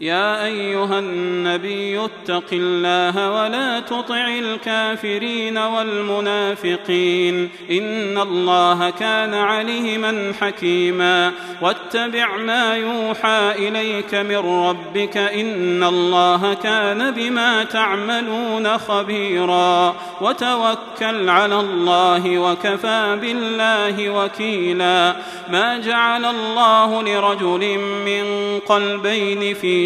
يا أيها النبي اتق الله ولا تطع الكافرين والمنافقين إن الله كان عليما حكيما واتبع ما يوحى إليك من ربك إن الله كان بما تعملون خبيرا وتوكل على الله وكفى بالله وكيلا ما جعل الله لرجل من قلبين في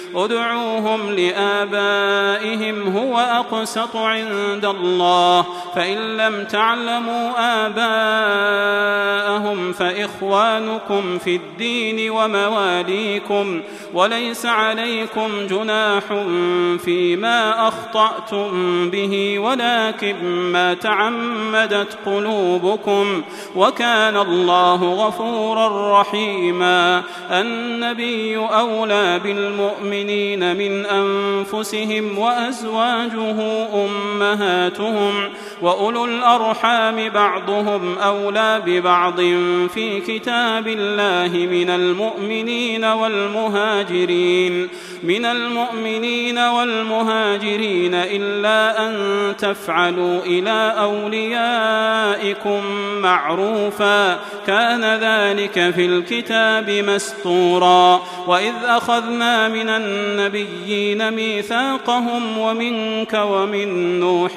ادعوهم لآبائهم هو أقسط عند الله. فإن لم تعلموا آباءهم فإخوانكم في الدين ومواليكم. وليس عليكم جناح فيما أخطأتم به ولكن ما تعمدت قلوبكم. وكان الله غفورا رحيما. النبي أولى بالمؤمنين من أنفسهم وأزواجه أمهاتهم وأولو الأرحام بعضهم أولى ببعض في كتاب الله من المؤمنين والمهاجرين. من المؤمنين والمهاجرين إلا أن تفعلوا إلى أوليائكم معروفا. كان ذلك في الكتاب مستورا. وإذ أخذنا من النبيين ميثاقهم ومنك ومن نوح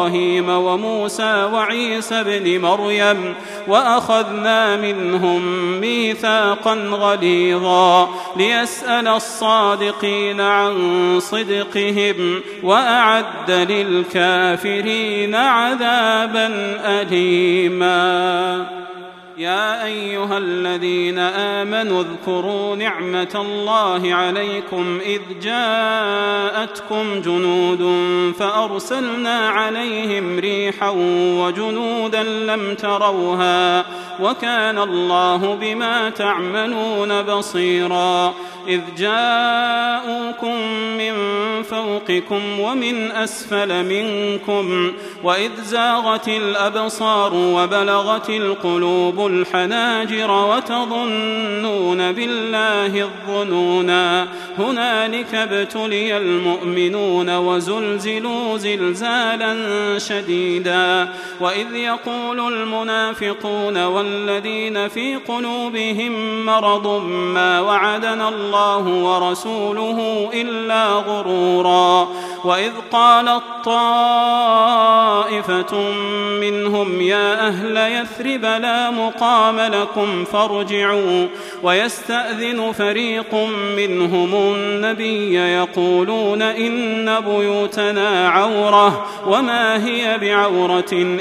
وإبراهيم وموسى وعيسى ابن مريم وأخذنا منهم ميثاقا غليظا ليسأل الصادقين عن صدقهم وأعد للكافرين عذابا أليما يا أيها الذين آمنوا اذكروا نعمة الله عليكم إذ جاءتكم جنود فأرسلنا عليهم ريحا وجنودا لم تروها وكان الله بما تعملون بصيرا إذ جاءوكم من فوقكم ومن أسفل منكم وإذ زاغت الأبصار وبلغت القلوب الحناجر وتظنون بالله الظنونا هنالك ابتلي المؤمنون وزلزلوا زلزالا شديدا وإذ يقول المنافقون والذين في قلوبهم مرض ما وعدنا الله ورسوله إلا غرورا وإذ قالت طائفه منهم يا أهل يثرب لا مقام لكم فارجعوا ويستأذن فريق منهم النبي يقولون إن بيوتنا عورة وما هي بعورة إن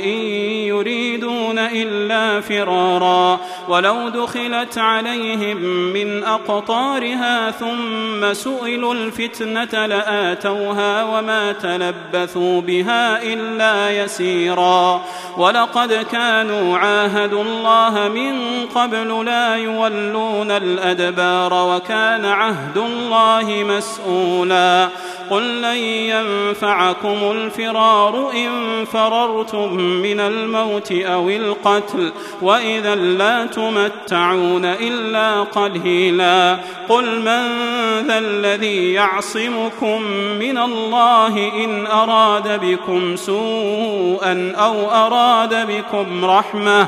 يريدون إلا فرارا ولو دخلت عليهم من أقطارها ثم سئلوا الفتنة لآتوها وما تلبثوا بها إلا يسيرا ولقد كانوا عاهدوا الله من قبل لا يولون الأدبار وكان عهد الله مسؤولا. قل لن ينفعكم الفرار إن فررتم من الموت أو القتل وإذا لا تمتعون إلا قليلا. قل من ذا الذي يعصمكم من الله إن أراد بكم سوءا أو أراد بكم رحمة؟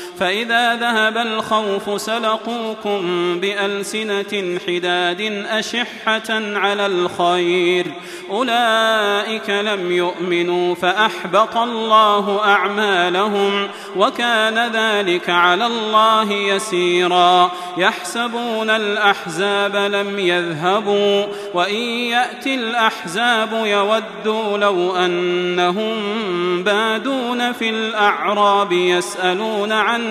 فإذا ذهب الخوف سلقوكم بألسنة حداد أشحة على الخير. أولئك لم يؤمنوا فأحبط الله أعمالهم وكان ذلك على الله يسيرا. يحسبون الأحزاب لم يذهبوا وإن يأتي الأحزاب يودوا لو أنهم بادون في الأعراب يسألون عن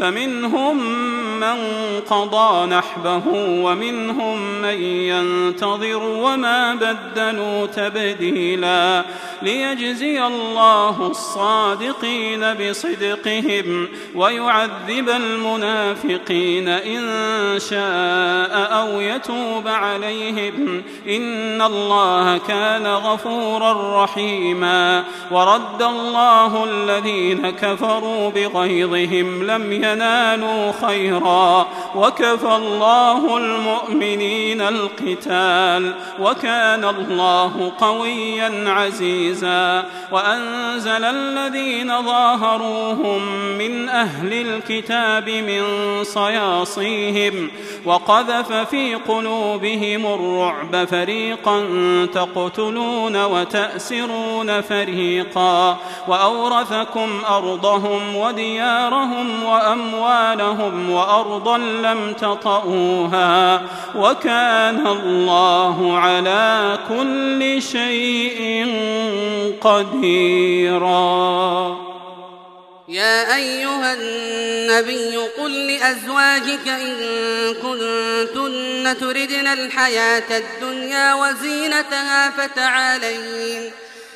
فمنهم من قضى نحبه ومنهم من ينتظر وما بدلوا تبديلا ليجزي الله الصادقين بصدقهم ويعذب المنافقين إن شاء أو يتوب عليهم إن الله كان غفورا رحيما ورد الله الذين كفروا بغيظهم لم ينالوا خيرا. وكفى الله المؤمنين القتال. وكان الله قويا عزيزا. وأنزل الذين ظاهروهم من أهل الكتاب من صياصيهم. وقذف في قلوبهم الرعب فريقا تقتلون وتأسرون فريقا. وأورثكم أرضهم وديارهم وأموالهم وأرضا لم تطئوها وكان الله على كل شيء قديراً. يا أيها النبي قل لأزواجك إن كنتن تردن الحياة الدنيا وزينتها فتعالين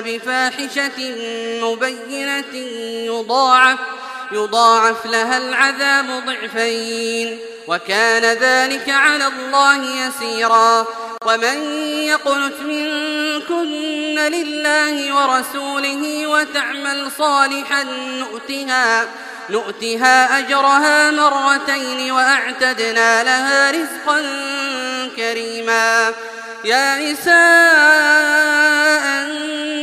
بفاحشة مبينة يضاعف يضاعف لها العذاب ضعفين. وكان ذلك على الله يسيرا. ومن يقنت منكن لله ورسوله وتعمل صالحا نؤتها نؤتها أجرها مرتين وأعتدنا لها رزقا كريما. يا نساء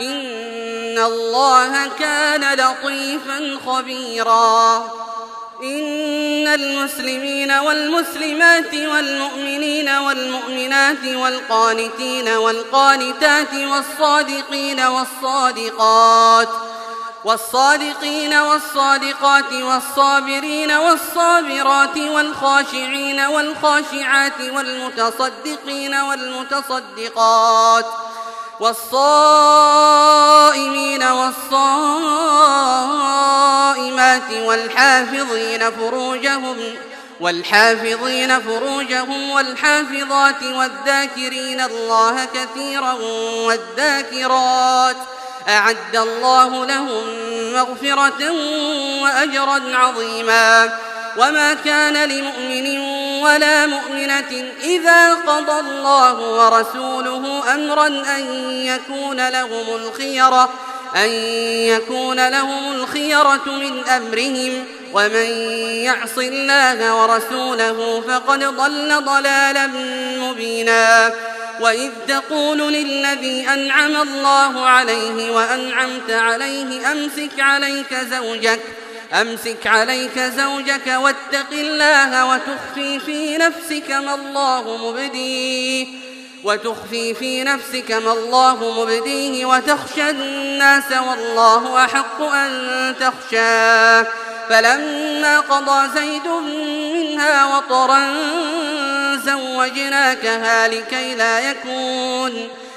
إن الله كان لطيفا خبيرا. إن المسلمين والمسلمات والمؤمنين والمؤمنات والقانتين والقانتات والصادقين والصادقات والصادقين والصادقات والصابرين والصابرات والخاشعين والخاشعات والمتصدقين والمتصدقات والصائمين والصائمات والحافظين فروجهم والحافظين فروجهم والحافظات والذاكرين الله كثيرا والذاكرات أعد الله لهم مغفرة وأجرا عظيما وما كان لمؤمن ولا مؤمنة إذا قضى الله ورسوله أمرا أن يكون لهم الخيرة أن يكون لهم الخيرة من أمرهم. ومن يعص الله ورسوله فقد ضل ضلالا مبينا. وإذ تقول للذي أنعم الله عليه وأنعمت عليه أمسك عليك زوجك أمسك عليك زوجك واتق الله وتخفي في نفسك ما الله مبديه وتخفي في نفسك ما الله مبديه وتخشى الناس والله أحق أن تخشاه. فلما قضى زيد منها وطرا زوجناكها لكي لا يكون.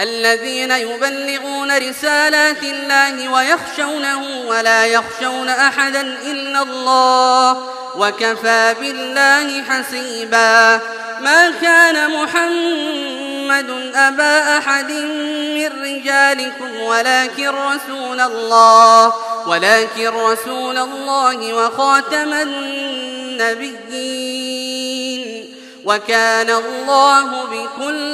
الذين يبلغون رسالات الله ويخشونه ولا يخشون أحدا إلا الله وكفى بالله حسيبا. ما كان محمد أبا أحد من رجالكم ولكن رسول الله ولكن رسول الله وخاتم النبيين. وكان الله بكل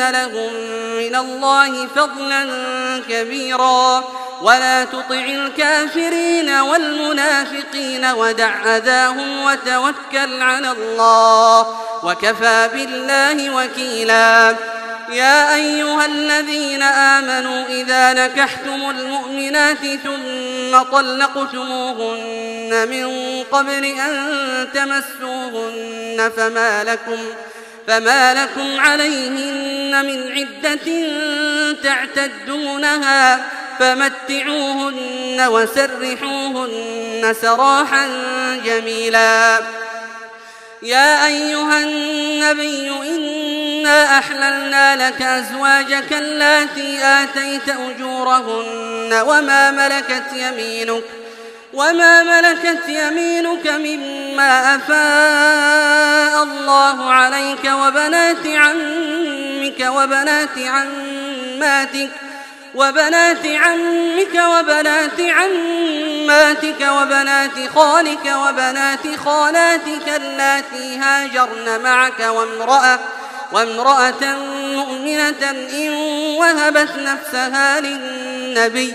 لهم من الله فضلا كبيرا. ولا تطع الكافرين والمنافقين ودع أذاهم وتوكل على الله وكفى بالله وكيلا. يا أيها الذين آمنوا إذا نكحتم المؤمنات ثم طلقتموهن من قبل أن تمسوهن فما لكم فما لكم عليهن من عدة تعتدونها فمتعوهن وسرحوهن سراحا جميلا. يا أيها النبي إنا أحللنا لك أزواجك اللاتي آتيت أجورهن وما ملكت يمينك وما ملكت يمينك مما أفاء الله عليك وبنات عمك وبنات عماتك وبنات عمك وبنات عماتك وبنات خالك وبنات خالاتك اللاتي هاجرن معك وامرأة وامرأة مؤمنة إن وهبت نفسها للنبي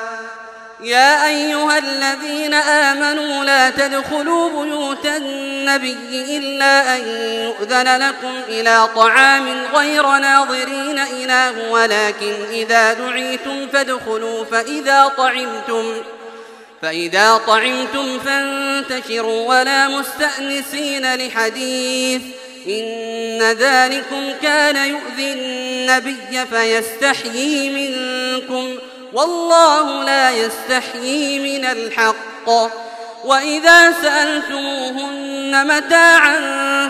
يا أيها الذين آمنوا لا تدخلوا بيوت النبي إلا أن يؤذن لكم إلى طعام غير ناظرين إله ولكن إذا دعيتم فادخلوا فإذا طعمتم فإذا طعمتم فانتشروا ولا مستأنسين لحديث. إن ذلكم كان يؤذي النبي فيستحيي منكم. والله لا يستحيي من الحق. وإذا سألتموهن متاعا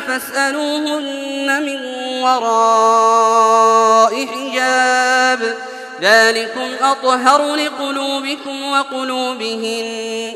فاسألوهن من وراء حجاب. ذلكم أطهر لقلوبكم وقلوبهن.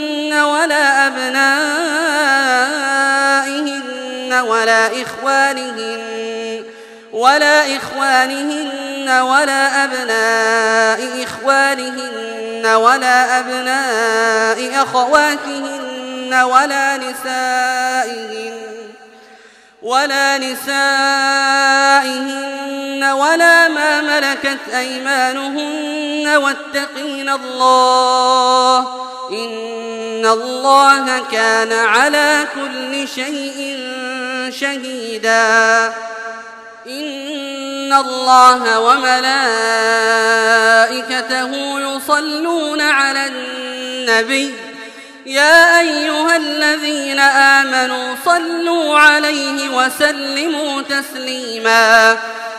ولا أبنائهن ولا إخوانهن ولا إخوانهن ولا أبناء إخوانهن ولا أبناء أخواتهن ولا نسائهن ولا نسائهن ولا ما ملكت أيمانهن واتقين الله إن الله كان على كل شيء شهيدا إن الله وملائكته يصلون على النبي يا أيها الذين آمنوا صلوا عليه وسلموا تسليما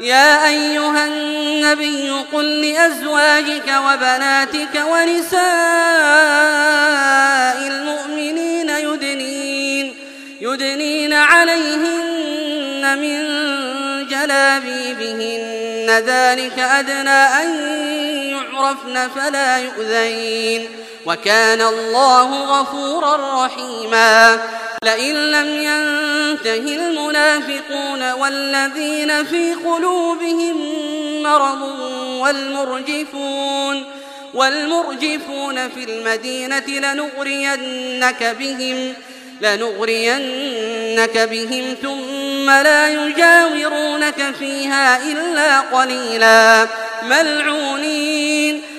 يا أيها النبي قل لأزواجك وبناتك ونساء المؤمنين يدنين, يدنين عليهن من جلابيبهن. ذلك أدنى أن يعرفن فلا يؤذين. وكان الله غفورا رحيما. لئن لم ينته المنافقون والذين في قلوبهم مرض والمرجفون والمرجفون في المدينة لنغرينك بهم لنغرينك بهم ثم لا يجاورونك فيها إلا قليلا. ملعونين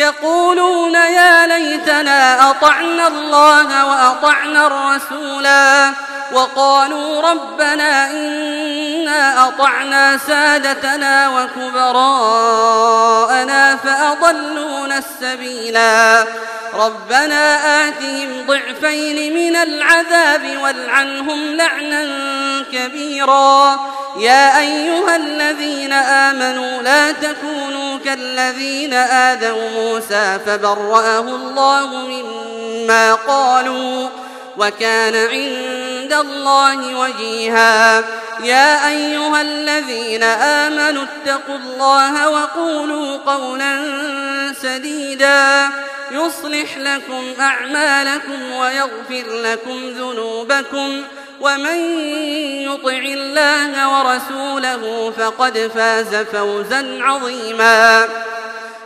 يقولون يا ليتنا أطعنا الله وأطعنا الرسولا وقالوا ربنا إنا أطعنا سادتنا وكبراءنا فأضلونا السبيلا ربنا آتهم ضعفين من العذاب والعنهم لعنا كبيرا. يا أيها الذين آمنوا لا تكونوا كالذين آذوا موسى فبرأه الله مما قالوا وكان عند الله وجيها يا أيها الذين آمنوا اتقوا الله وقولوا قولا سديدا يصلح لكم أعمالكم ويغفر لكم ذنوبكم ومن يطع الله ورسوله فقد فاز فوزا عظيما.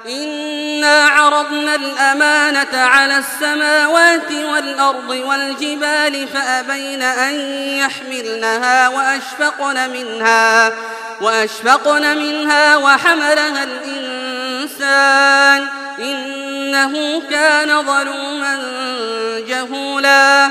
إنا عرضنا الأمانة على السماوات والأرض والجبال فأبين أن يحملنها وأشفقن منها وأشفقن منها وحملها الإنسان. إنه كان ظلوما جهولا.